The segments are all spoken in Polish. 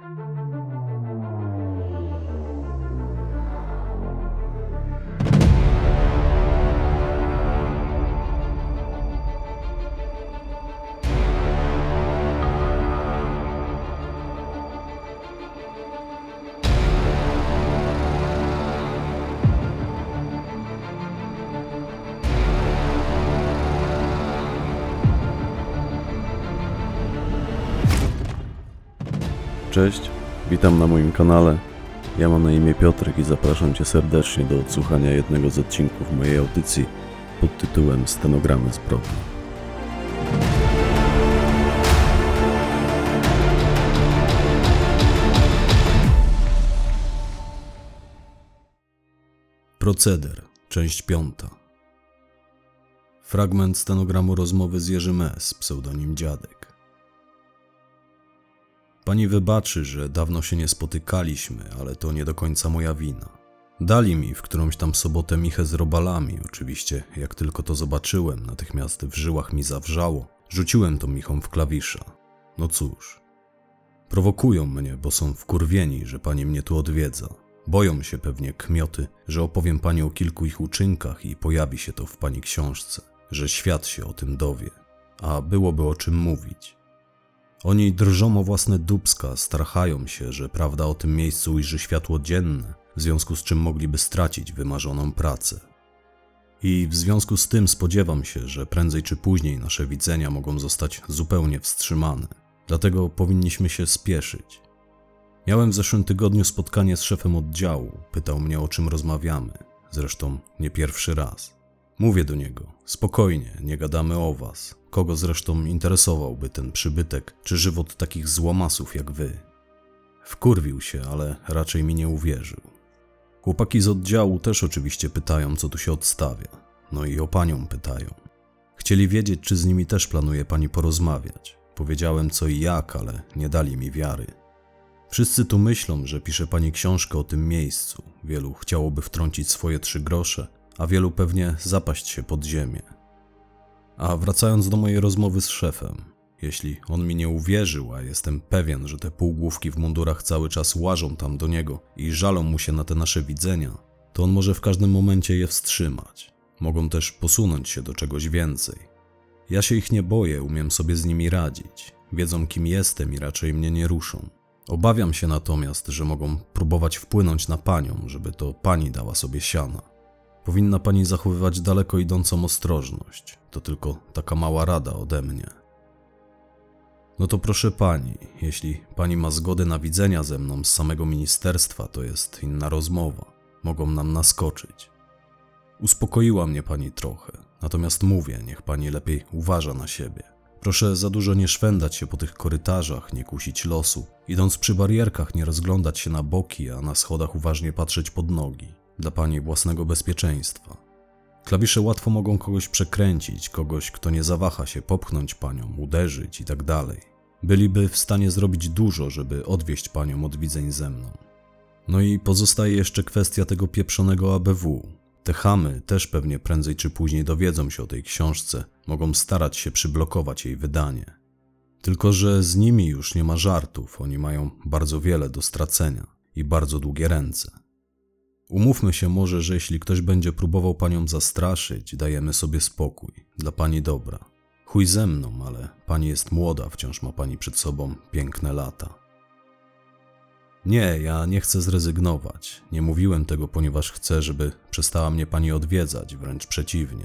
Bye. Cześć, witam na moim kanale. Ja mam na imię Piotrek i zapraszam Cię serdecznie do odsłuchania jednego z odcinków mojej audycji pod tytułem Stenogramy zbrodni. Proceder, część piąta. Fragment stenogramu rozmowy z Jerzym S., pseudonim Dziadek. Pani wybaczy, że dawno się nie spotykaliśmy, ale to nie do końca moja wina. Dali mi w którąś tam sobotę michę z robalami. Oczywiście, jak tylko to zobaczyłem, natychmiast w żyłach mi zawrzało. Rzuciłem to michą w klawisza. No cóż. Prowokują mnie, bo są wkurwieni, że pani mnie tu odwiedza. Boją się pewnie kmioty, że opowiem pani o kilku ich uczynkach i pojawi się to w pani książce, że świat się o tym dowie. A byłoby o czym mówić. Oni drżą o własne dubska, strachają się, że prawda o tym miejscu ujrzy światło dzienne, w związku z czym mogliby stracić wymarzoną pracę. I w związku z tym spodziewam się, że prędzej czy później nasze widzenia mogą zostać zupełnie wstrzymane. Dlatego powinniśmy się spieszyć. Miałem w zeszłym tygodniu spotkanie z szefem oddziału. Pytał mnie o czym rozmawiamy. Zresztą nie pierwszy raz. Mówię do niego: spokojnie, nie gadamy o was. Kogo zresztą interesowałby ten przybytek, czy żywot takich złomasów jak wy? Wkurwił się, ale raczej mi nie uwierzył. Chłopaki z oddziału też oczywiście pytają, co tu się odstawia. No i o panią pytają. Chcieli wiedzieć, czy z nimi też planuje pani porozmawiać. Powiedziałem co i jak, ale nie dali mi wiary. Wszyscy tu myślą, że pisze pani książkę o tym miejscu. Wielu chciałoby wtrącić swoje trzy grosze, a wielu pewnie zapaść się pod ziemię. A wracając do mojej rozmowy z szefem, jeśli on mi nie uwierzył, a jestem pewien, że te półgłówki w mundurach cały czas łażą tam do niego i żalą mu się na te nasze widzenia, to on może w każdym momencie je wstrzymać. Mogą też posunąć się do czegoś więcej. Ja się ich nie boję, umiem sobie z nimi radzić. Wiedzą, kim jestem i raczej mnie nie ruszą. Obawiam się natomiast, że mogą próbować wpłynąć na panią, żeby to pani dała sobie siana. Powinna pani zachowywać daleko idącą ostrożność. To tylko taka mała rada ode mnie. No to proszę pani, jeśli pani ma zgodę na widzenia ze mną z samego ministerstwa, to jest inna rozmowa. Mogą nam naskoczyć. Uspokoiła mnie pani trochę, natomiast mówię, niech pani lepiej uważa na siebie. Proszę za dużo nie szwendać się po tych korytarzach, nie kusić losu. Idąc przy barierkach, nie rozglądać się na boki, a na schodach uważnie patrzeć pod nogi dla pani własnego bezpieczeństwa. Klawisze łatwo mogą kogoś przekręcić, kogoś, kto nie zawaha się popchnąć panią, uderzyć i tak. Byliby w stanie zrobić dużo, żeby odwieść panią od widzeń ze mną. No i pozostaje jeszcze kwestia tego pieprzonego ABW. Te chamy też pewnie prędzej czy później dowiedzą się o tej książce, mogą starać się przyblokować jej wydanie. Tylko, że z nimi już nie ma żartów, oni mają bardzo wiele do stracenia i bardzo długie ręce. Umówmy się może, że jeśli ktoś będzie próbował panią zastraszyć, dajemy sobie spokój, dla pani dobra. Chuj ze mną, ale pani jest młoda, wciąż ma pani przed sobą piękne lata. Nie, ja nie chcę zrezygnować. Nie mówiłem tego, ponieważ chcę, żeby przestała mnie pani odwiedzać, wręcz przeciwnie.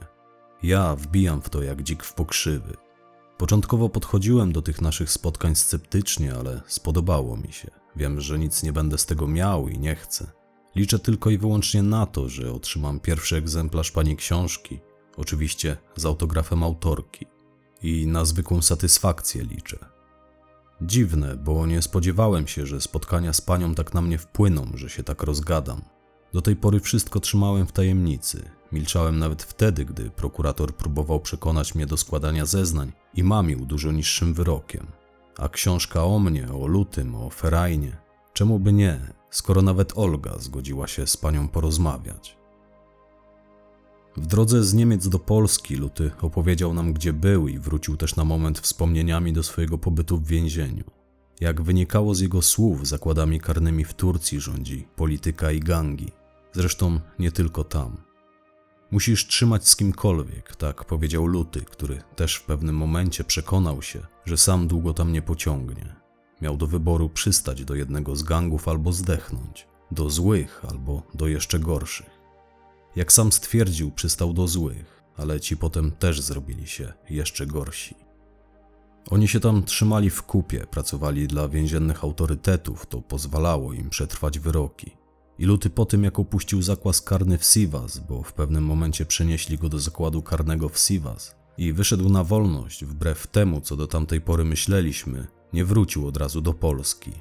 Ja wbijam w to jak dzik w pokrzywy. Początkowo podchodziłem do tych naszych spotkań sceptycznie, ale spodobało mi się. Wiem, że nic nie będę z tego miał i nie chcę. Liczę tylko i wyłącznie na to, że otrzymam pierwszy egzemplarz pani książki, oczywiście z autografem autorki, i na zwykłą satysfakcję liczę. Dziwne, bo nie spodziewałem się, że spotkania z panią tak na mnie wpłyną, że się tak rozgadam. Do tej pory wszystko trzymałem w tajemnicy. Milczałem nawet wtedy, gdy prokurator próbował przekonać mnie do składania zeznań i mamił dużo niższym wyrokiem. A książka o mnie, o lutym, o ferajnie, czemu by nie, skoro nawet Olga zgodziła się z panią porozmawiać? W drodze z Niemiec do Polski Luty opowiedział nam, gdzie był i wrócił też na moment wspomnieniami do swojego pobytu w więzieniu. Jak wynikało z jego słów, zakładami karnymi w Turcji rządzi polityka i gangi. Zresztą nie tylko tam. Musisz trzymać z kimkolwiek, tak powiedział Luty, który też w pewnym momencie przekonał się, że sam długo tam nie pociągnie. Miał do wyboru przystać do jednego z gangów albo zdechnąć, do złych albo do jeszcze gorszych. Jak sam stwierdził, przystał do złych, ale ci potem też zrobili się jeszcze gorsi. Oni się tam trzymali w kupie, pracowali dla więziennych autorytetów, to pozwalało im przetrwać wyroki. I Luty po tym, jak opuścił zakład karny w Sivas, bo w pewnym momencie przenieśli go do zakładu karnego w Sivas i wyszedł na wolność, wbrew temu, co do tamtej pory myśleliśmy, nie wrócił od razu do Polski.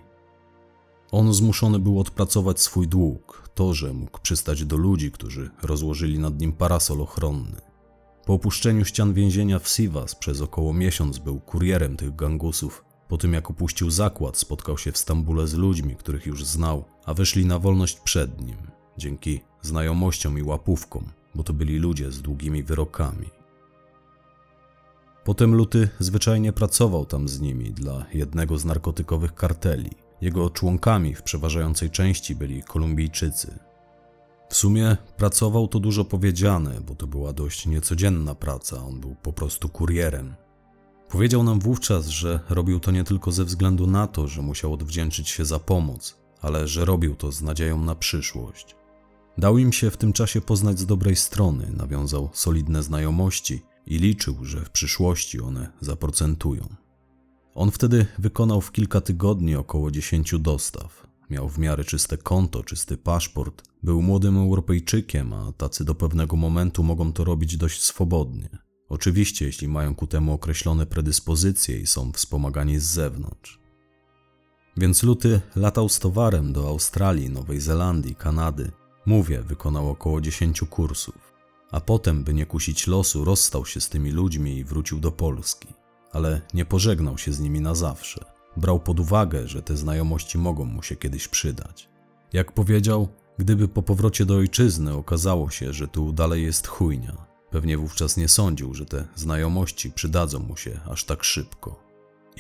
On zmuszony był odpracować swój dług, to, że mógł przystać do ludzi, którzy rozłożyli nad nim parasol ochronny. Po opuszczeniu ścian więzienia w Sivas przez około miesiąc był kurierem tych gangusów. Po tym jak opuścił zakład, spotkał się w Stambule z ludźmi, których już znał, a wyszli na wolność przed nim, dzięki znajomościom i łapówkom, bo to byli ludzie z długimi wyrokami. Potem Luty zwyczajnie pracował tam z nimi dla jednego z narkotykowych karteli. Jego członkami w przeważającej części byli Kolumbijczycy. W sumie pracował to dużo powiedziane, bo to była dość niecodzienna praca, on był po prostu kurierem. Powiedział nam wówczas, że robił to nie tylko ze względu na to, że musiał odwdzięczyć się za pomoc, ale że robił to z nadzieją na przyszłość. Dał im się w tym czasie poznać z dobrej strony, nawiązał solidne znajomości i liczył, że w przyszłości one zaprocentują. On wtedy wykonał w kilka tygodni około 10 dostaw. Miał w miarę czyste konto, czysty paszport, był młodym Europejczykiem, a tacy do pewnego momentu mogą to robić dość swobodnie. Oczywiście, jeśli mają ku temu określone predyspozycje i są wspomagani z zewnątrz. Więc Luty latał z towarem do Australii, Nowej Zelandii, Kanady. Mówię, wykonał około 10 kursów. A potem, by nie kusić losu, rozstał się z tymi ludźmi i wrócił do Polski. Ale nie pożegnał się z nimi na zawsze. Brał pod uwagę, że te znajomości mogą mu się kiedyś przydać. Jak powiedział, gdyby po powrocie do ojczyzny okazało się, że tu dalej jest chujnia, pewnie wówczas nie sądził, że te znajomości przydadzą mu się aż tak szybko.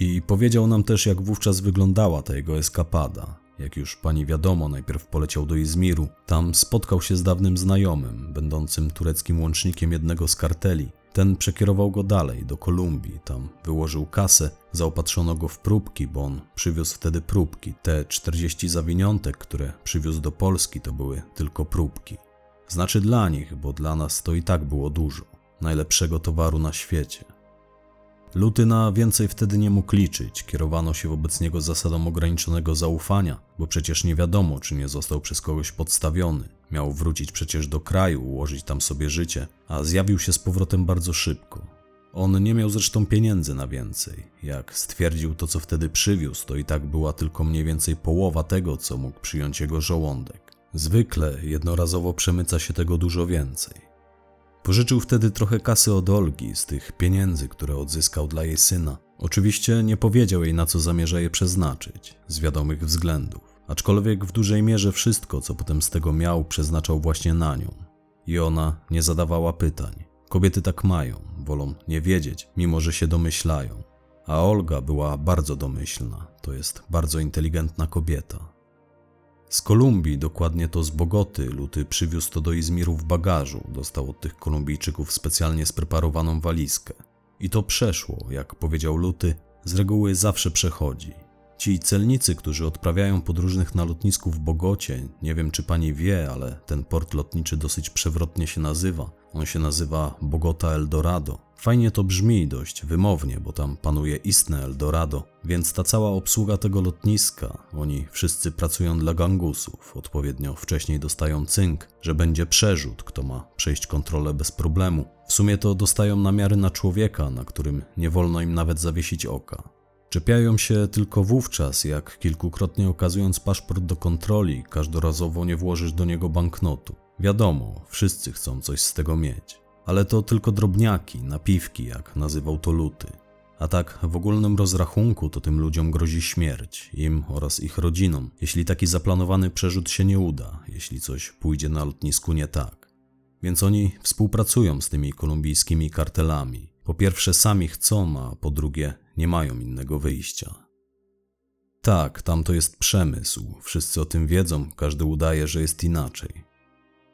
I powiedział nam też, jak wówczas wyglądała ta jego eskapada. Jak już pani wiadomo, najpierw poleciał do Izmiru. Tam spotkał się z dawnym znajomym, będącym tureckim łącznikiem jednego z karteli, ten przekierował go dalej, do Kolumbii. Tam wyłożył kasę, zaopatrzono go w próbki, bo on przywiózł wtedy próbki. Te 40 zawiniątek, które przywiózł do Polski, to były tylko próbki. Znaczy dla nich, bo dla nas to i tak było dużo. Najlepszego towaru na świecie. Luty na więcej wtedy nie mógł liczyć, kierowano się wobec niego zasadą ograniczonego zaufania, bo przecież nie wiadomo, czy nie został przez kogoś podstawiony. Miał wrócić przecież do kraju, ułożyć tam sobie życie, a zjawił się z powrotem bardzo szybko. On nie miał zresztą pieniędzy na więcej. Jak stwierdził to, co wtedy przywiózł, to i tak była tylko mniej więcej połowa tego, co mógł przyjąć jego żołądek. Zwykle jednorazowo przemyca się tego dużo więcej. Pożyczył wtedy trochę kasy od Olgi z tych pieniędzy, które odzyskał dla jej syna. Oczywiście nie powiedział jej, na co zamierza je przeznaczyć, z wiadomych względów. Aczkolwiek w dużej mierze wszystko, co potem z tego miał, przeznaczał właśnie na nią. I ona nie zadawała pytań. Kobiety tak mają, wolą nie wiedzieć, mimo że się domyślają. A Olga była bardzo domyślna, to jest bardzo inteligentna kobieta. Z Kolumbii, dokładnie to z Bogoty, Luty przywiózł to do Izmiru w bagażu. Dostał od tych Kolumbijczyków specjalnie spreparowaną walizkę. I to przeszło, jak powiedział Luty, z reguły zawsze przechodzi. Ci celnicy, którzy odprawiają podróżnych na lotnisku w Bogocie, nie wiem czy pani wie, ale ten port lotniczy dosyć przewrotnie się nazywa. On się nazywa Bogota Eldorado. Fajnie to brzmi dość wymownie, bo tam panuje istne Eldorado, więc ta cała obsługa tego lotniska, oni wszyscy pracują dla gangusów, odpowiednio wcześniej dostają cynk, że będzie przerzut, kto ma przejść kontrolę bez problemu. W sumie to dostają namiary na człowieka, na którym nie wolno im nawet zawiesić oka. Czepiają się tylko wówczas, jak kilkukrotnie okazując paszport do kontroli, każdorazowo nie włożysz do niego banknotu. Wiadomo, wszyscy chcą coś z tego mieć. Ale to tylko drobniaki, napiwki, jak nazywał to Luty. A tak w ogólnym rozrachunku to tym ludziom grozi śmierć, im oraz ich rodzinom, jeśli taki zaplanowany przerzut się nie uda, jeśli coś pójdzie na lotnisku nie tak. Więc oni współpracują z tymi kolumbijskimi kartelami. Po pierwsze sami chcą, a po drugie nie mają innego wyjścia. Tak, tam to jest przemysł. Wszyscy o tym wiedzą, każdy udaje, że jest inaczej.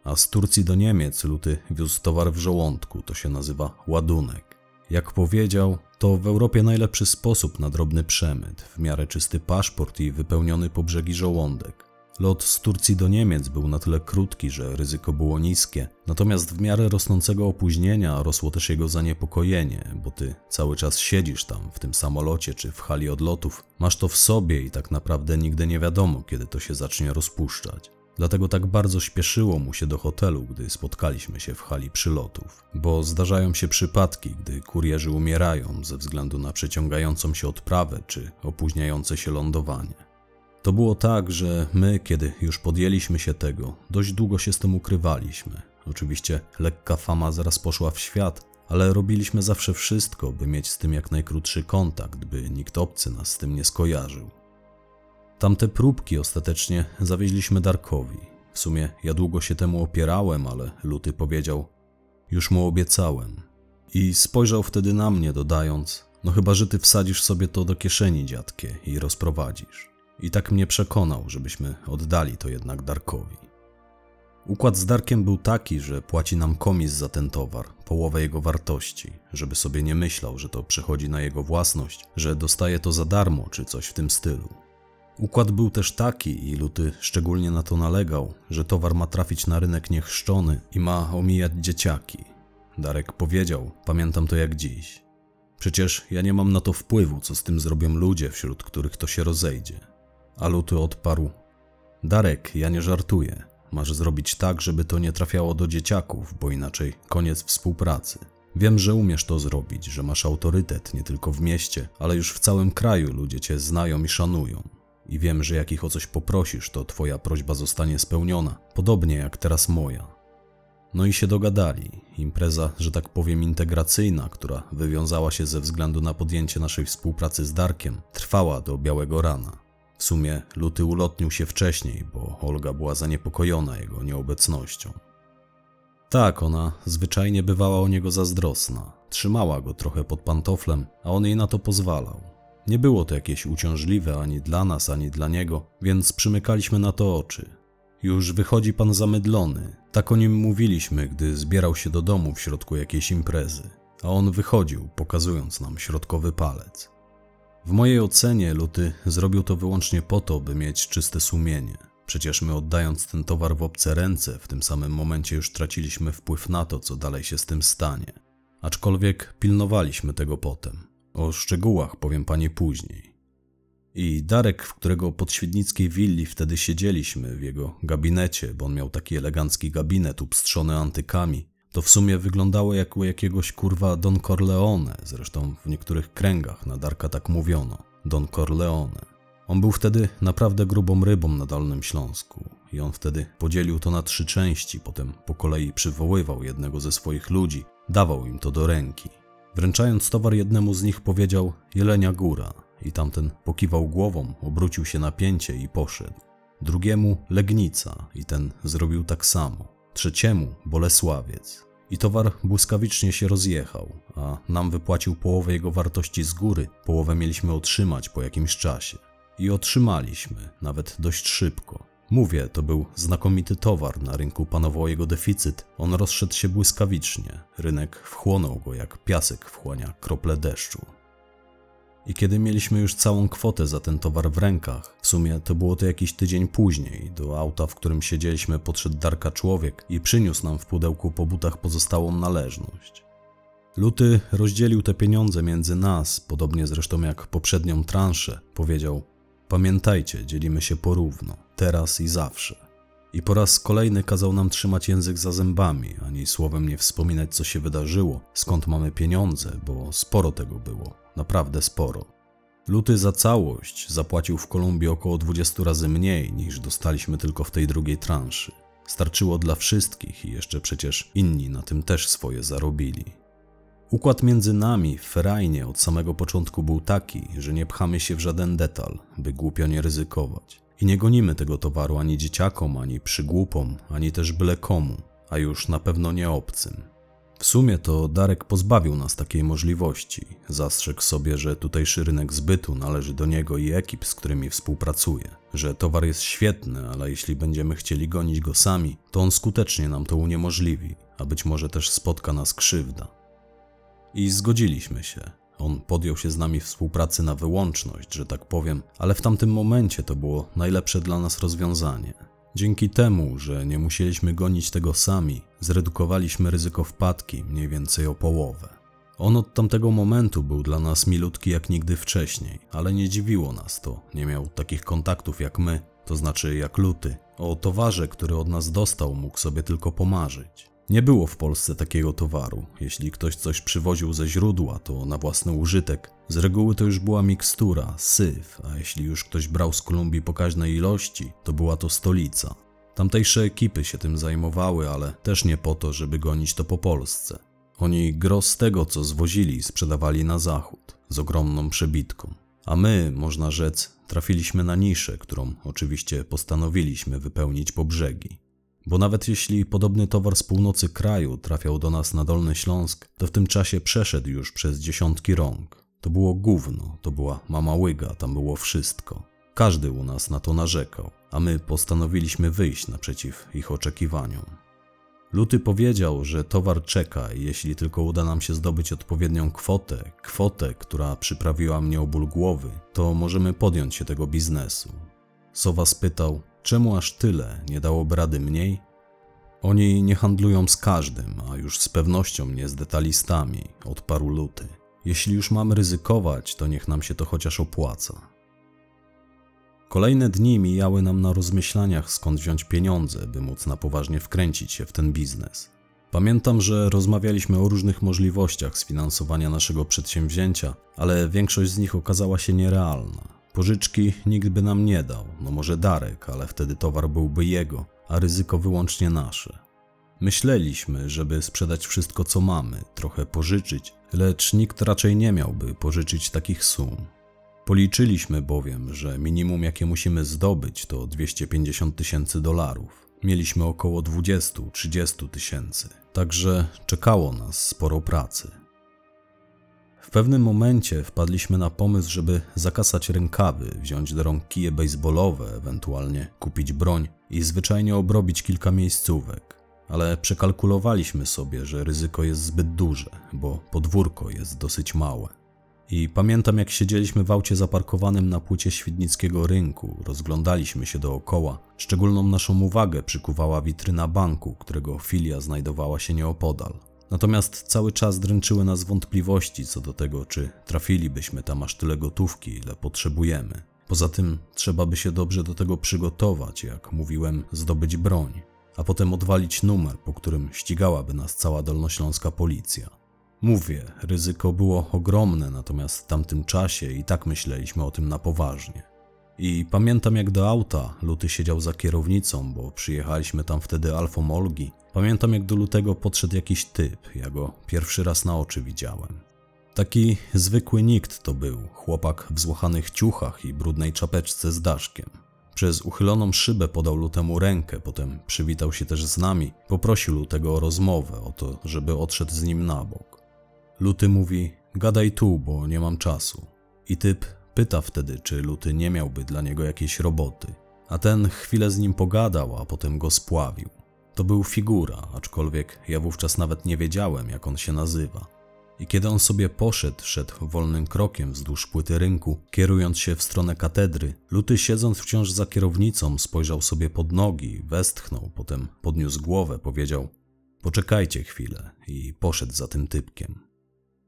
A z Turcji do Niemiec luty wiózł towar w żołądku, to się nazywa ładunek. Jak powiedział, to w Europie najlepszy sposób na drobny przemyt, w miarę czysty paszport i wypełniony po brzegi żołądek. Lot z Turcji do Niemiec był na tyle krótki, że ryzyko było niskie, natomiast w miarę rosnącego opóźnienia rosło też jego zaniepokojenie, bo ty cały czas siedzisz tam w tym samolocie czy w hali odlotów, masz to w sobie i tak naprawdę nigdy nie wiadomo, kiedy to się zacznie rozpuszczać. Dlatego tak bardzo śpieszyło mu się do hotelu, gdy spotkaliśmy się w hali przylotów, bo zdarzają się przypadki, gdy kurierzy umierają ze względu na przeciągającą się odprawę czy opóźniające się lądowanie. To było tak, że my, kiedy już podjęliśmy się tego, dość długo się z tym ukrywaliśmy. Oczywiście lekka fama zaraz poszła w świat, ale robiliśmy zawsze wszystko, by mieć z tym jak najkrótszy kontakt, by nikt obcy nas z tym nie skojarzył. Tamte próbki ostatecznie zawieźliśmy Darkowi. W sumie ja długo się temu opierałem, ale Luty powiedział: Już mu obiecałem. I spojrzał wtedy na mnie, dodając: No chyba, że ty wsadzisz sobie to do kieszeni, dziadkie, i rozprowadzisz. I tak mnie przekonał, żebyśmy oddali to jednak Darkowi. Układ z Darkiem był taki, że płaci nam komis za ten towar, połowę jego wartości, żeby sobie nie myślał, że to przechodzi na jego własność, że dostaje to za darmo czy coś w tym stylu. Układ był też taki, i Luty szczególnie na to nalegał, że towar ma trafić na rynek niechrzczony i ma omijać dzieciaki. Darek powiedział, pamiętam to jak dziś. Przecież ja nie mam na to wpływu, co z tym zrobią ludzie, wśród których to się rozejdzie. A Luty odparł: Darek, ja nie żartuję. Masz zrobić tak, żeby to nie trafiało do dzieciaków, bo inaczej koniec współpracy. Wiem, że umiesz to zrobić, że masz autorytet nie tylko w mieście, ale już w całym kraju ludzie cię znają i szanują. I wiem, że jak ich o coś poprosisz, to twoja prośba zostanie spełniona, podobnie jak teraz moja. No i się dogadali. Impreza, że tak powiem, integracyjna, która wywiązała się ze względu na podjęcie naszej współpracy z Darkiem, trwała do białego rana. W sumie Luty ulotnił się wcześniej, bo Olga była zaniepokojona jego nieobecnością. Tak, ona zwyczajnie bywała o niego zazdrosna. Trzymała go trochę pod pantoflem, a on jej na to pozwalał. Nie było to jakieś uciążliwe ani dla nas, ani dla niego, więc przymykaliśmy na to oczy. Już wychodzi pan zamydlony. Tak o nim mówiliśmy, gdy zbierał się do domu w środku jakiejś imprezy. A on wychodził, pokazując nam środkowy palec. W mojej ocenie Luty zrobił to wyłącznie po to, by mieć czyste sumienie. Przecież my oddając ten towar w obce ręce, w tym samym momencie już traciliśmy wpływ na to, co dalej się z tym stanie. Aczkolwiek pilnowaliśmy tego potem. O szczegółach powiem pani później. I Darek, w którego podświetnickiej willi wtedy siedzieliśmy, w jego gabinecie, bo on miał taki elegancki gabinet upstrzony antykami, to w sumie wyglądało jak u jakiegoś kurwa Don Corleone, zresztą w niektórych kręgach na Darka tak mówiono. Don Corleone. On był wtedy naprawdę grubą rybą na Dolnym Śląsku i on wtedy podzielił to na trzy części, potem po kolei przywoływał jednego ze swoich ludzi, dawał im to do ręki. Wręczając towar jednemu z nich powiedział Jelenia Góra i tamten pokiwał głową, obrócił się na pięcie i poszedł. Drugiemu Legnica i ten zrobił tak samo trzeciemu Bolesławiec. I towar błyskawicznie się rozjechał, a nam wypłacił połowę jego wartości z góry, połowę mieliśmy otrzymać po jakimś czasie. I otrzymaliśmy, nawet dość szybko. Mówię, to był znakomity towar, na rynku panował jego deficyt, on rozszedł się błyskawicznie, rynek wchłonął go jak piasek wchłania krople deszczu. I kiedy mieliśmy już całą kwotę za ten towar w rękach, w sumie to było to jakiś tydzień później, do auta, w którym siedzieliśmy, podszedł Darka człowiek i przyniósł nam w pudełku po butach pozostałą należność. Luty rozdzielił te pieniądze między nas, podobnie zresztą jak poprzednią transzę. Powiedział: Pamiętajcie, dzielimy się porówno, teraz i zawsze. I po raz kolejny kazał nam trzymać język za zębami, ani słowem nie wspominać, co się wydarzyło, skąd mamy pieniądze, bo sporo tego było naprawdę sporo. Luty za całość zapłacił w Kolumbii około 20 razy mniej niż dostaliśmy tylko w tej drugiej transzy. Starczyło dla wszystkich i jeszcze przecież inni na tym też swoje zarobili. Układ między nami w Ferajnie od samego początku był taki, że nie pchamy się w żaden detal, by głupio nie ryzykować. I nie gonimy tego towaru ani dzieciakom, ani przygłupom, ani też byle komu, a już na pewno nie obcym. W sumie to Darek pozbawił nas takiej możliwości. Zastrzegł sobie, że tutejszy rynek zbytu należy do niego i ekip, z którymi współpracuje. Że towar jest świetny, ale jeśli będziemy chcieli gonić go sami, to on skutecznie nam to uniemożliwi, a być może też spotka nas krzywda. I zgodziliśmy się. On podjął się z nami współpracy na wyłączność, że tak powiem, ale w tamtym momencie to było najlepsze dla nas rozwiązanie. Dzięki temu, że nie musieliśmy gonić tego sami, zredukowaliśmy ryzyko wpadki mniej więcej o połowę. On od tamtego momentu był dla nas milutki jak nigdy wcześniej, ale nie dziwiło nas to. Nie miał takich kontaktów jak my, to znaczy jak luty. O towarze, który od nas dostał, mógł sobie tylko pomarzyć. Nie było w Polsce takiego towaru. Jeśli ktoś coś przywoził ze źródła, to na własny użytek. Z reguły to już była mikstura, syf, a jeśli już ktoś brał z Kolumbii pokaźnej ilości, to była to stolica. Tamtejsze ekipy się tym zajmowały, ale też nie po to, żeby gonić to po Polsce. Oni gros tego, co zwozili, sprzedawali na zachód, z ogromną przebitką. A my, można rzec, trafiliśmy na niszę, którą oczywiście postanowiliśmy wypełnić po brzegi. Bo nawet jeśli podobny towar z północy kraju trafiał do nas na Dolny Śląsk, to w tym czasie przeszedł już przez dziesiątki rąk. To było gówno, to była mama łyga, tam było wszystko. Każdy u nas na to narzekał, a my postanowiliśmy wyjść naprzeciw ich oczekiwaniom. Luty powiedział, że towar czeka i jeśli tylko uda nam się zdobyć odpowiednią kwotę, kwotę, która przyprawiła mnie o ból głowy, to możemy podjąć się tego biznesu. Sowa spytał, czemu aż tyle, nie dałoby rady mniej? Oni nie handlują z każdym, a już z pewnością nie z detalistami, odparł Luty. Jeśli już mamy ryzykować, to niech nam się to chociaż opłaca. Kolejne dni mijały nam na rozmyślaniach, skąd wziąć pieniądze, by móc na poważnie wkręcić się w ten biznes. Pamiętam, że rozmawialiśmy o różnych możliwościach sfinansowania naszego przedsięwzięcia, ale większość z nich okazała się nierealna. Pożyczki nikt by nam nie dał, no może Darek, ale wtedy towar byłby jego, a ryzyko wyłącznie nasze. Myśleliśmy, żeby sprzedać wszystko co mamy, trochę pożyczyć, lecz nikt raczej nie miałby pożyczyć takich sum. Policzyliśmy bowiem, że minimum jakie musimy zdobyć to 250 tysięcy dolarów. Mieliśmy około 20-30 tysięcy, także czekało nas sporo pracy. W pewnym momencie wpadliśmy na pomysł, żeby zakasać rękawy, wziąć do rąk kije baseballowe, ewentualnie kupić broń i zwyczajnie obrobić kilka miejscówek. Ale przekalkulowaliśmy sobie, że ryzyko jest zbyt duże, bo podwórko jest dosyć małe. I pamiętam, jak siedzieliśmy w aucie zaparkowanym na płycie świdnickiego rynku, rozglądaliśmy się dookoła. Szczególną naszą uwagę przykuwała witryna banku, którego filia znajdowała się nieopodal. Natomiast cały czas dręczyły nas wątpliwości co do tego, czy trafilibyśmy tam aż tyle gotówki, ile potrzebujemy. Poza tym trzeba by się dobrze do tego przygotować, jak mówiłem, zdobyć broń, a potem odwalić numer, po którym ścigałaby nas cała dolnośląska policja. Mówię, ryzyko było ogromne, natomiast w tamtym czasie i tak myśleliśmy o tym na poważnie. I pamiętam jak do auta Luty siedział za kierownicą, bo przyjechaliśmy tam wtedy Alfą Olgi. Pamiętam jak do Lutego podszedł jakiś typ, ja go pierwszy raz na oczy widziałem. Taki zwykły nikt to był, chłopak w złochanych ciuchach i brudnej czapeczce z daszkiem. Przez uchyloną szybę podał Lutemu rękę, potem przywitał się też z nami, poprosił Lutego o rozmowę, o to, żeby odszedł z nim na bok. Luty mówi, gadaj tu, bo nie mam czasu. I typ pyta wtedy, czy Luty nie miałby dla niego jakiejś roboty. A ten chwilę z nim pogadał, a potem go spławił. To był figura, aczkolwiek ja wówczas nawet nie wiedziałem, jak on się nazywa. I kiedy on sobie poszedł, szedł wolnym krokiem wzdłuż płyty rynku, kierując się w stronę katedry, Luty siedząc wciąż za kierownicą, spojrzał sobie pod nogi, westchnął, potem podniósł głowę, powiedział: Poczekajcie chwilę, i poszedł za tym typkiem.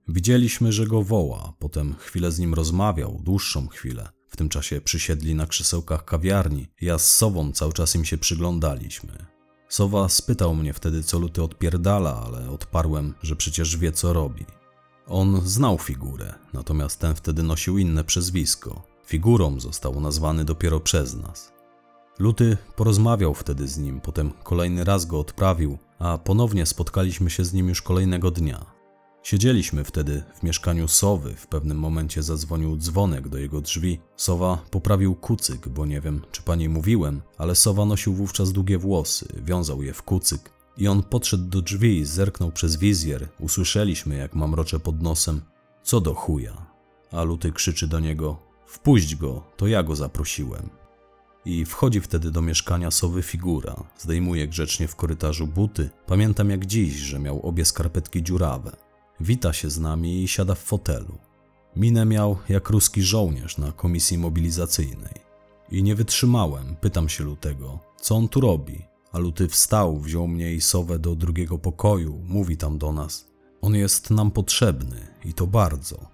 Widzieliśmy, że go woła, potem chwilę z nim rozmawiał, dłuższą chwilę. W tym czasie przysiedli na krzesełkach kawiarni. Ja z Sową cały czas im się przyglądaliśmy. Sowa spytał mnie wtedy, co Luty odpierdala, ale odparłem, że przecież wie, co robi. On znał figurę, natomiast ten wtedy nosił inne przezwisko. Figurą został nazwany dopiero przez nas. Luty porozmawiał wtedy z nim, potem kolejny raz go odprawił, a ponownie spotkaliśmy się z nim już kolejnego dnia. Siedzieliśmy wtedy w mieszkaniu Sowy, w pewnym momencie zadzwonił dzwonek do jego drzwi. Sowa poprawił kucyk, bo nie wiem, czy pani mówiłem, ale Sowa nosił wówczas długie włosy, wiązał je w kucyk. I on podszedł do drzwi zerknął przez wizjer. Usłyszeliśmy, jak mamrocze pod nosem. Co do chuja? A Luty krzyczy do niego. Wpuść go, to ja go zaprosiłem. I wchodzi wtedy do mieszkania sowy figura. Zdejmuje grzecznie w korytarzu buty. Pamiętam jak dziś, że miał obie skarpetki dziurawe. Wita się z nami i siada w fotelu. Minę miał jak ruski żołnierz na komisji mobilizacyjnej. I nie wytrzymałem, pytam się Lutego, co on tu robi. A Luty wstał, wziął mnie i sowę do drugiego pokoju, mówi tam do nas. On jest nam potrzebny i to bardzo.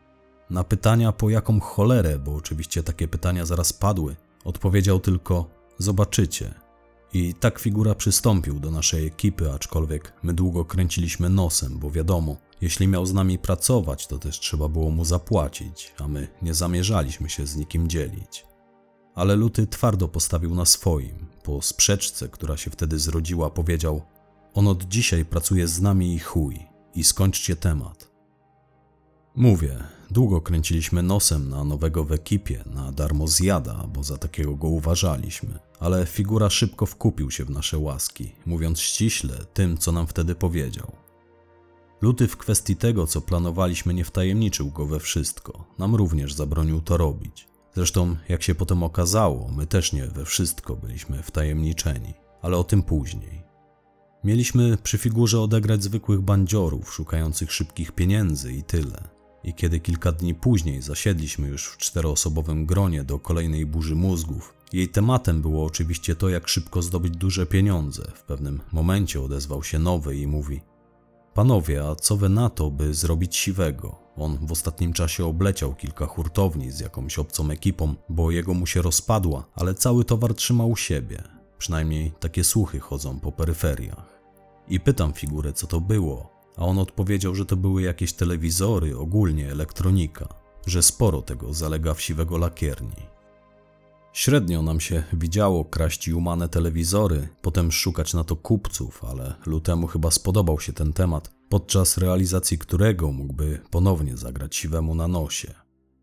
Na pytania po jaką cholerę, bo oczywiście takie pytania zaraz padły, odpowiedział tylko: Zobaczycie. I tak figura przystąpił do naszej ekipy, aczkolwiek my długo kręciliśmy nosem, bo wiadomo, jeśli miał z nami pracować, to też trzeba było mu zapłacić, a my nie zamierzaliśmy się z nikim dzielić. Ale Luty twardo postawił na swoim. Po sprzeczce, która się wtedy zrodziła, powiedział: On od dzisiaj pracuje z nami i chuj, i skończcie temat. Mówię, długo kręciliśmy nosem na nowego w ekipie, na darmo zjada, bo za takiego go uważaliśmy, ale figura szybko wkupił się w nasze łaski, mówiąc ściśle tym, co nam wtedy powiedział. Luty w kwestii tego, co planowaliśmy, nie wtajemniczył go we wszystko, nam również zabronił to robić. Zresztą, jak się potem okazało, my też nie we wszystko byliśmy wtajemniczeni, ale o tym później. Mieliśmy przy figurze odegrać zwykłych bandziorów szukających szybkich pieniędzy i tyle. I kiedy kilka dni później zasiedliśmy już w czteroosobowym gronie do kolejnej burzy mózgów, jej tematem było oczywiście to, jak szybko zdobyć duże pieniądze. W pewnym momencie odezwał się nowy i mówi: Panowie, a co wy na to, by zrobić siwego? On w ostatnim czasie obleciał kilka hurtowni z jakąś obcą ekipą, bo jego mu się rozpadła, ale cały towar trzymał u siebie. Przynajmniej takie słuchy chodzą po peryferiach. I pytam figurę, co to było, a on odpowiedział, że to były jakieś telewizory, ogólnie elektronika, że sporo tego zalega w siwego lakierni. Średnio nam się widziało kraść umane telewizory, potem szukać na to kupców, ale Lutemu chyba spodobał się ten temat, podczas realizacji którego mógłby ponownie zagrać siwemu na nosie.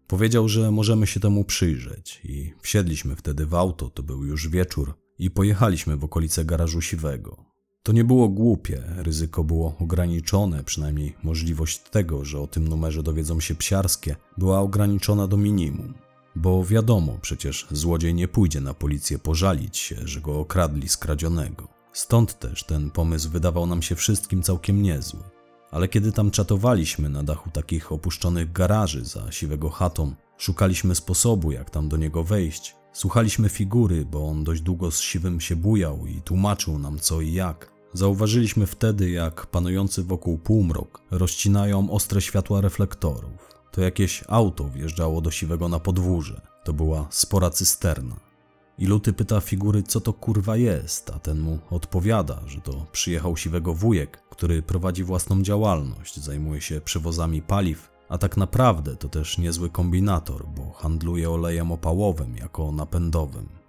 Powiedział, że możemy się temu przyjrzeć i wsiedliśmy wtedy w auto, to był już wieczór, i pojechaliśmy w okolice garażu siwego. To nie było głupie, ryzyko było ograniczone, przynajmniej możliwość tego, że o tym numerze dowiedzą się psiarskie, była ograniczona do minimum. Bo wiadomo, przecież złodziej nie pójdzie na policję pożalić się, że go okradli z kradzionego. Stąd też ten pomysł wydawał nam się wszystkim całkiem niezły. Ale kiedy tam czatowaliśmy na dachu takich opuszczonych garaży za siwego chatą, szukaliśmy sposobu, jak tam do niego wejść. Słuchaliśmy figury, bo on dość długo z siwym się bujał i tłumaczył nam co i jak. Zauważyliśmy wtedy, jak panujący wokół półmrok rozcinają ostre światła reflektorów. To jakieś auto wjeżdżało do siwego na podwórze. To była spora cysterna. I Luty pyta figury, co to kurwa jest, a ten mu odpowiada, że to przyjechał siwego wujek, który prowadzi własną działalność, zajmuje się przewozami paliw, a tak naprawdę to też niezły kombinator, bo handluje olejem opałowym jako napędowym.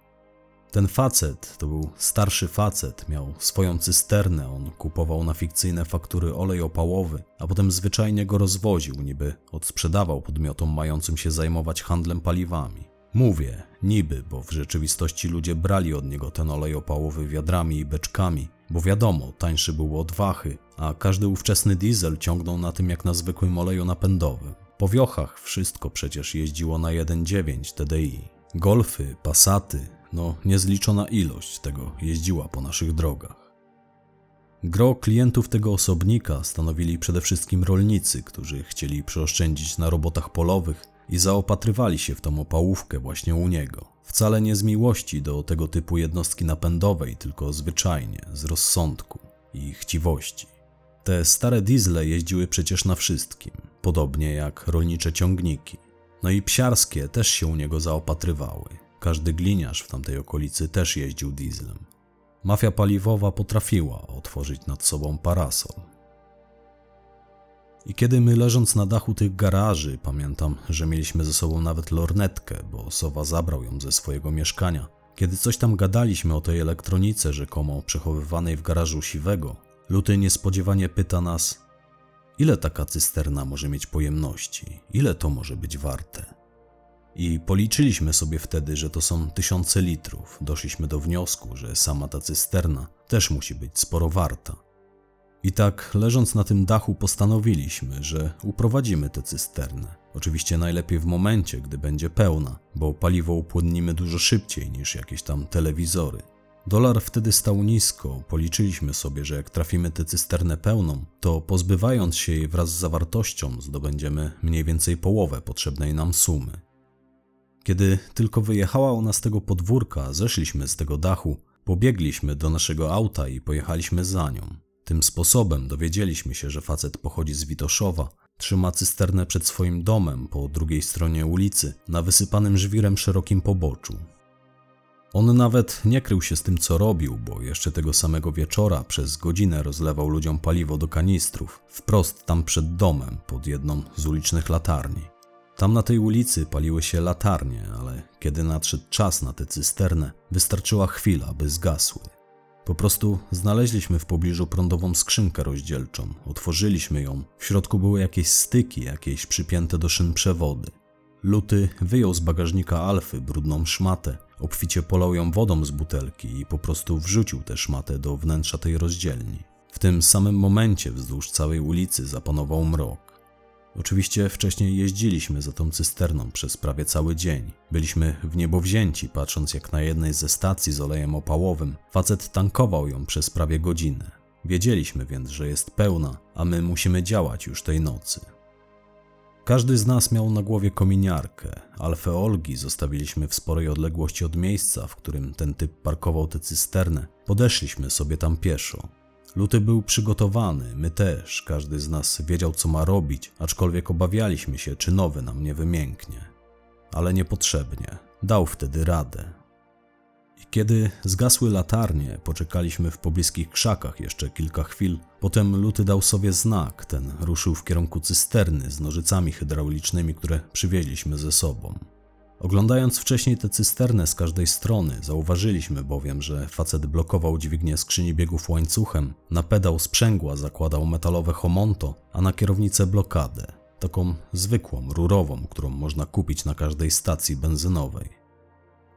Ten facet to był starszy facet, miał swoją cysternę, on kupował na fikcyjne faktury olej opałowy, a potem zwyczajnie go rozwoził, niby odsprzedawał podmiotom mającym się zajmować handlem paliwami. Mówię, niby, bo w rzeczywistości ludzie brali od niego ten olej opałowy wiadrami i beczkami, bo wiadomo, tańszy był od wachy, a każdy ówczesny diesel ciągnął na tym jak na zwykłym oleju napędowym. Po wiochach wszystko przecież jeździło na 1.9 TDI. Golfy, Passaty, no niezliczona ilość tego jeździła po naszych drogach. Gro klientów tego osobnika stanowili przede wszystkim rolnicy, którzy chcieli przeoszczędzić na robotach polowych i zaopatrywali się w tą opałówkę właśnie u niego. Wcale nie z miłości do tego typu jednostki napędowej, tylko zwyczajnie, z rozsądku i chciwości. Te stare diesle jeździły przecież na wszystkim, podobnie jak rolnicze ciągniki. No i psiarskie też się u niego zaopatrywały. Każdy gliniarz w tamtej okolicy też jeździł dieslem. Mafia paliwowa potrafiła otworzyć nad sobą parasol. I kiedy my leżąc na dachu tych garaży, pamiętam, że mieliśmy ze sobą nawet lornetkę, bo Sowa zabrał ją ze swojego mieszkania. Kiedy coś tam gadaliśmy o tej elektronice rzekomo przechowywanej w garażu siwego, Luty niespodziewanie pyta nas, ile taka cysterna może mieć pojemności, ile to może być warte. I policzyliśmy sobie wtedy, że to są tysiące litrów. Doszliśmy do wniosku, że sama ta cysterna też musi być sporo warta. I tak, leżąc na tym dachu, postanowiliśmy, że uprowadzimy tę cysternę. Oczywiście najlepiej w momencie, gdy będzie pełna, bo paliwo upłynnimy dużo szybciej niż jakieś tam telewizory. Dolar wtedy stał nisko, policzyliśmy sobie, że jak trafimy tę cysternę pełną, to pozbywając się jej wraz z zawartością zdobędziemy mniej więcej połowę potrzebnej nam sumy. Kiedy tylko wyjechała ona z tego podwórka, zeszliśmy z tego dachu, pobiegliśmy do naszego auta i pojechaliśmy za nią. Tym sposobem dowiedzieliśmy się, że facet pochodzi z Witoszowa, trzyma cysternę przed swoim domem po drugiej stronie ulicy, na wysypanym żwirem szerokim poboczu. On nawet nie krył się z tym, co robił, bo jeszcze tego samego wieczora przez godzinę rozlewał ludziom paliwo do kanistrów, wprost tam przed domem, pod jedną z ulicznych latarni. Tam na tej ulicy paliły się latarnie, ale kiedy nadszedł czas na tę cysternę, wystarczyła chwila, by zgasły. Po prostu znaleźliśmy w pobliżu prądową skrzynkę rozdzielczą, otworzyliśmy ją. W środku były jakieś styki, jakieś przypięte do szyn przewody. Luty wyjął z bagażnika Alfy brudną szmatę, obficie polał ją wodą z butelki i po prostu wrzucił tę szmatę do wnętrza tej rozdzielni. W tym samym momencie wzdłuż całej ulicy zapanował mrok. Oczywiście wcześniej jeździliśmy za tą cysterną przez prawie cały dzień. Byliśmy w niebo wzięci, patrząc jak na jednej ze stacji z olejem opałowym facet tankował ją przez prawie godzinę. Wiedzieliśmy więc, że jest pełna, a my musimy działać już tej nocy. Każdy z nas miał na głowie kominiarkę. Alfę Olgi zostawiliśmy w sporej odległości od miejsca, w którym ten typ parkował tę cysternę. Podeszliśmy sobie tam pieszo. Luty był przygotowany, my też, każdy z nas wiedział, co ma robić, aczkolwiek obawialiśmy się, czy nowy nam nie wymięknie. Ale niepotrzebnie. Dał wtedy radę. I kiedy zgasły latarnie, poczekaliśmy w pobliskich krzakach jeszcze kilka chwil. Potem Luty dał sobie znak, ten ruszył w kierunku cysterny z nożycami hydraulicznymi, które przywieźliśmy ze sobą. Oglądając wcześniej tę cysternę z każdej strony, zauważyliśmy bowiem, że facet blokował dźwignię skrzyni biegów łańcuchem, na pedał sprzęgła zakładał metalowe homonto, a na kierownicę blokadę, taką zwykłą, rurową, którą można kupić na każdej stacji benzynowej.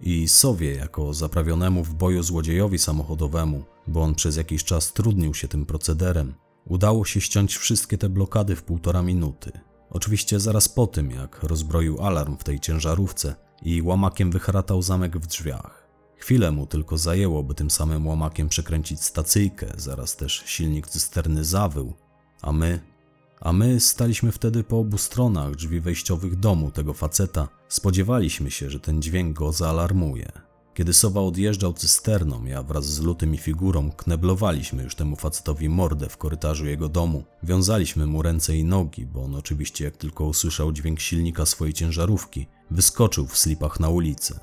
I Sowie, jako zaprawionemu w boju złodziejowi samochodowemu, bo on przez jakiś czas trudnił się tym procederem, udało się ściąć wszystkie te blokady w półtora minuty – Oczywiście zaraz po tym, jak rozbroił alarm w tej ciężarówce i łamakiem wychratał zamek w drzwiach. Chwilę mu tylko zajęło, by tym samym łamakiem przekręcić stacyjkę, zaraz też silnik cysterny zawył, a my, a my staliśmy wtedy po obu stronach drzwi wejściowych domu tego faceta. Spodziewaliśmy się, że ten dźwięk go zaalarmuje. Kiedy Sowa odjeżdżał cysterną, ja wraz z lutym i figurą kneblowaliśmy już temu facetowi mordę w korytarzu jego domu. Wiązaliśmy mu ręce i nogi, bo on oczywiście jak tylko usłyszał dźwięk silnika swojej ciężarówki, wyskoczył w slipach na ulicę.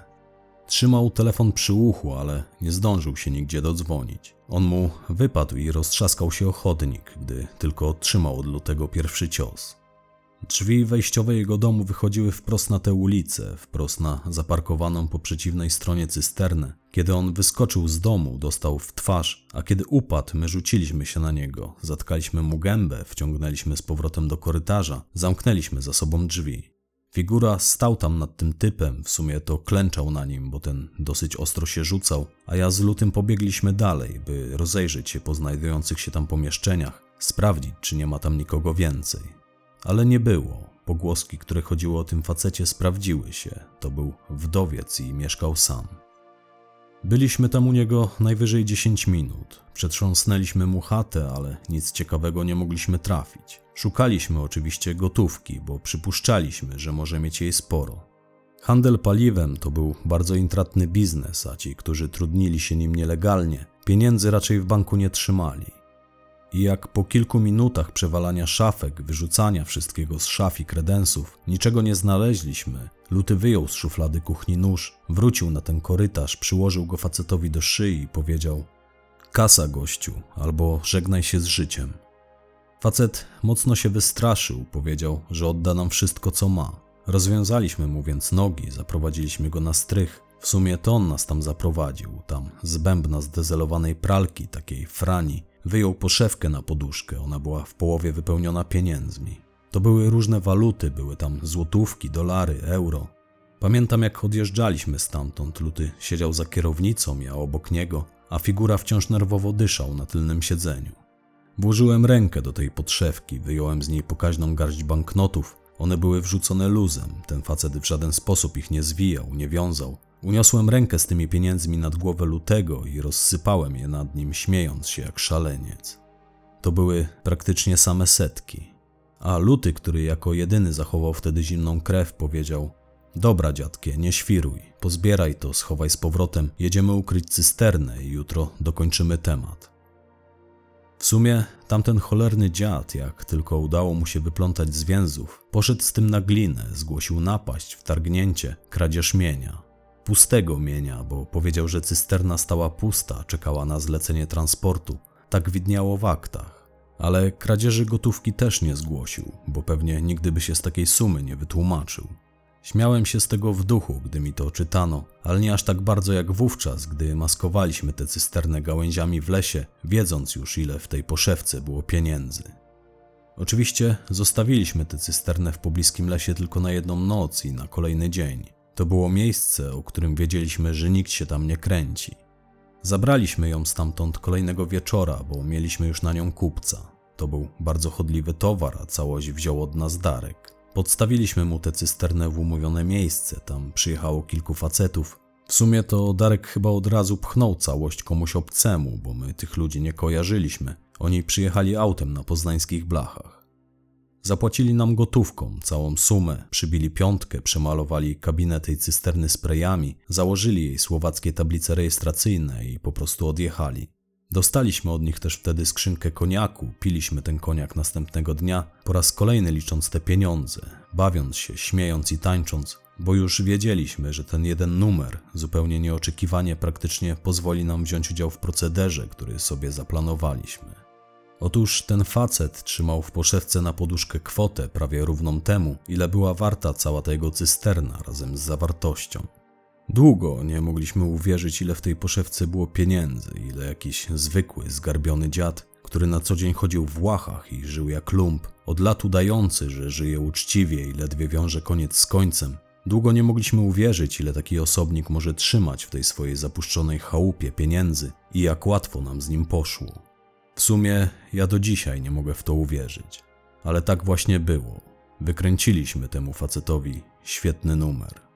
Trzymał telefon przy uchu, ale nie zdążył się nigdzie dodzwonić. On mu wypadł i roztrzaskał się o chodnik, gdy tylko otrzymał od lutego pierwszy cios. Drzwi wejściowe jego domu wychodziły wprost na tę ulicę, wprost na zaparkowaną po przeciwnej stronie cysternę. Kiedy on wyskoczył z domu, dostał w twarz, a kiedy upadł, my rzuciliśmy się na niego, zatkaliśmy mu gębę, wciągnęliśmy z powrotem do korytarza, zamknęliśmy za sobą drzwi. Figura stał tam nad tym typem, w sumie to klęczał na nim, bo ten dosyć ostro się rzucał, a ja z lutym pobiegliśmy dalej, by rozejrzeć się po znajdujących się tam pomieszczeniach, sprawdzić, czy nie ma tam nikogo więcej. Ale nie było. Pogłoski, które chodziły o tym facecie, sprawdziły się. To był wdowiec i mieszkał sam. Byliśmy tam u niego najwyżej 10 minut. Przetrząsnęliśmy mu chatę, ale nic ciekawego nie mogliśmy trafić. Szukaliśmy oczywiście gotówki, bo przypuszczaliśmy, że może mieć jej sporo. Handel paliwem to był bardzo intratny biznes, a ci, którzy trudnili się nim nielegalnie, pieniędzy raczej w banku nie trzymali. I jak po kilku minutach przewalania szafek, wyrzucania wszystkiego z szaf i kredensów, niczego nie znaleźliśmy, Luty wyjął z szuflady kuchni nóż, wrócił na ten korytarz, przyłożył go facetowi do szyi i powiedział Kasa, gościu, albo żegnaj się z życiem. Facet mocno się wystraszył, powiedział, że odda nam wszystko, co ma. Rozwiązaliśmy mu więc nogi, zaprowadziliśmy go na strych. W sumie to on nas tam zaprowadził, tam z bębna zdezelowanej pralki, takiej frani, Wyjął poszewkę na poduszkę, ona była w połowie wypełniona pieniędzmi. To były różne waluty, były tam złotówki, dolary, euro. Pamiętam jak odjeżdżaliśmy stamtąd, Luty siedział za kierownicą, ja obok niego, a figura wciąż nerwowo dyszał na tylnym siedzeniu. Włożyłem rękę do tej podszewki, wyjąłem z niej pokaźną garść banknotów. One były wrzucone luzem, ten facet w żaden sposób ich nie zwijał, nie wiązał. Uniosłem rękę z tymi pieniędzmi nad głowę lutego i rozsypałem je nad nim, śmiejąc się jak szaleniec. To były praktycznie same setki. A luty, który jako jedyny zachował wtedy zimną krew, powiedział: Dobra, dziadkie, nie świruj, pozbieraj to, schowaj z powrotem, jedziemy ukryć cysternę i jutro dokończymy temat. W sumie tamten cholerny dziad, jak tylko udało mu się wyplątać z więzów, poszedł z tym na glinę, zgłosił napaść, wtargnięcie, kradzież mienia. Pustego mienia, bo powiedział, że cysterna stała pusta, czekała na zlecenie transportu. Tak widniało w aktach. Ale kradzieży gotówki też nie zgłosił, bo pewnie nigdy by się z takiej sumy nie wytłumaczył. Śmiałem się z tego w duchu, gdy mi to czytano, ale nie aż tak bardzo jak wówczas, gdy maskowaliśmy tę cysternę gałęziami w lesie, wiedząc już ile w tej poszewce było pieniędzy. Oczywiście zostawiliśmy tę cysternę w pobliskim lesie tylko na jedną noc i na kolejny dzień. To było miejsce, o którym wiedzieliśmy, że nikt się tam nie kręci. Zabraliśmy ją stamtąd kolejnego wieczora, bo mieliśmy już na nią kupca. To był bardzo chodliwy towar, a całość wziął od nas Darek. Podstawiliśmy mu tę cysternę w umówione miejsce, tam przyjechało kilku facetów. W sumie to Darek chyba od razu pchnął całość komuś obcemu, bo my tych ludzi nie kojarzyliśmy. Oni przyjechali autem na poznańskich blachach. Zapłacili nam gotówką całą sumę, przybili piątkę, przemalowali kabinę tej cysterny sprayami, założyli jej słowackie tablice rejestracyjne i po prostu odjechali. Dostaliśmy od nich też wtedy skrzynkę koniaku, piliśmy ten koniak następnego dnia, po raz kolejny licząc te pieniądze, bawiąc się, śmiejąc i tańcząc, bo już wiedzieliśmy, że ten jeden numer, zupełnie nieoczekiwanie, praktycznie pozwoli nam wziąć udział w procederze, który sobie zaplanowaliśmy. Otóż ten facet trzymał w poszewce na poduszkę kwotę prawie równą temu, ile była warta cała ta jego cysterna razem z zawartością. Długo nie mogliśmy uwierzyć, ile w tej poszewce było pieniędzy, ile jakiś zwykły, zgarbiony dziad, który na co dzień chodził w łachach i żył jak lump, od lat udający, że żyje uczciwie i ledwie wiąże koniec z końcem. Długo nie mogliśmy uwierzyć, ile taki osobnik może trzymać w tej swojej zapuszczonej chałupie pieniędzy i jak łatwo nam z nim poszło. W sumie ja do dzisiaj nie mogę w to uwierzyć, ale tak właśnie było. Wykręciliśmy temu facetowi świetny numer.